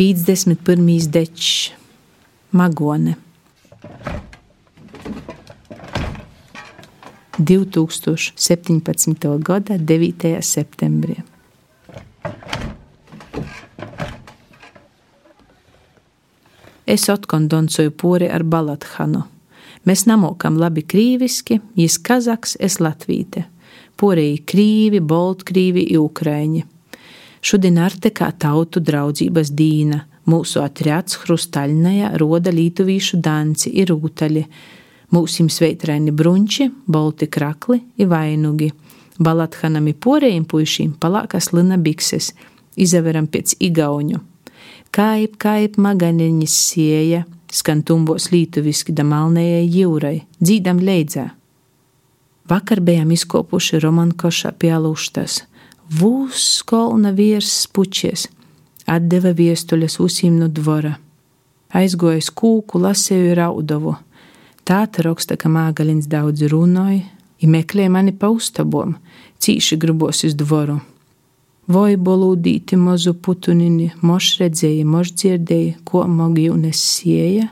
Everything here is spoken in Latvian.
51. dečs, Magone. 2017. gada 9. septembrī. Es otkondoncoju pori ar Balathanu. Mēs namokam labi krīviski, jis kazaks, es latvīte. Porēji krīvi, boltkrīvi, ukraiņi. Šodien arte kā tautu draudzības dīna, mūsu atriāts hrustaļnajā roda lītuvīšu danci ir rūtaļi, mūsim sveitraini brunči, bolti krakli i vainugi. Balathanam i porējiem puišīm palākas lina bikses, izaveram pēc igauņu. Kaip, kaip maganeņas sieja, skan tumbos lītuviski da malnējai jūrai, dzīdam leidzā. Vakar bijām izkopuši romankošā pie aluštas. Vūs skolna viers spučies, atdeva viestuļas usīm no dvora. Aizgojis kūku, lasēju raudovu. Tāta raksta, ka māgalins daudz runāja, i meklēja mani pa ustabom, cīši grubos uz dvoru. Vai bolūdīti mazu putunini, moš redzēja, moš dzirdēja, ko mogi un es sieja,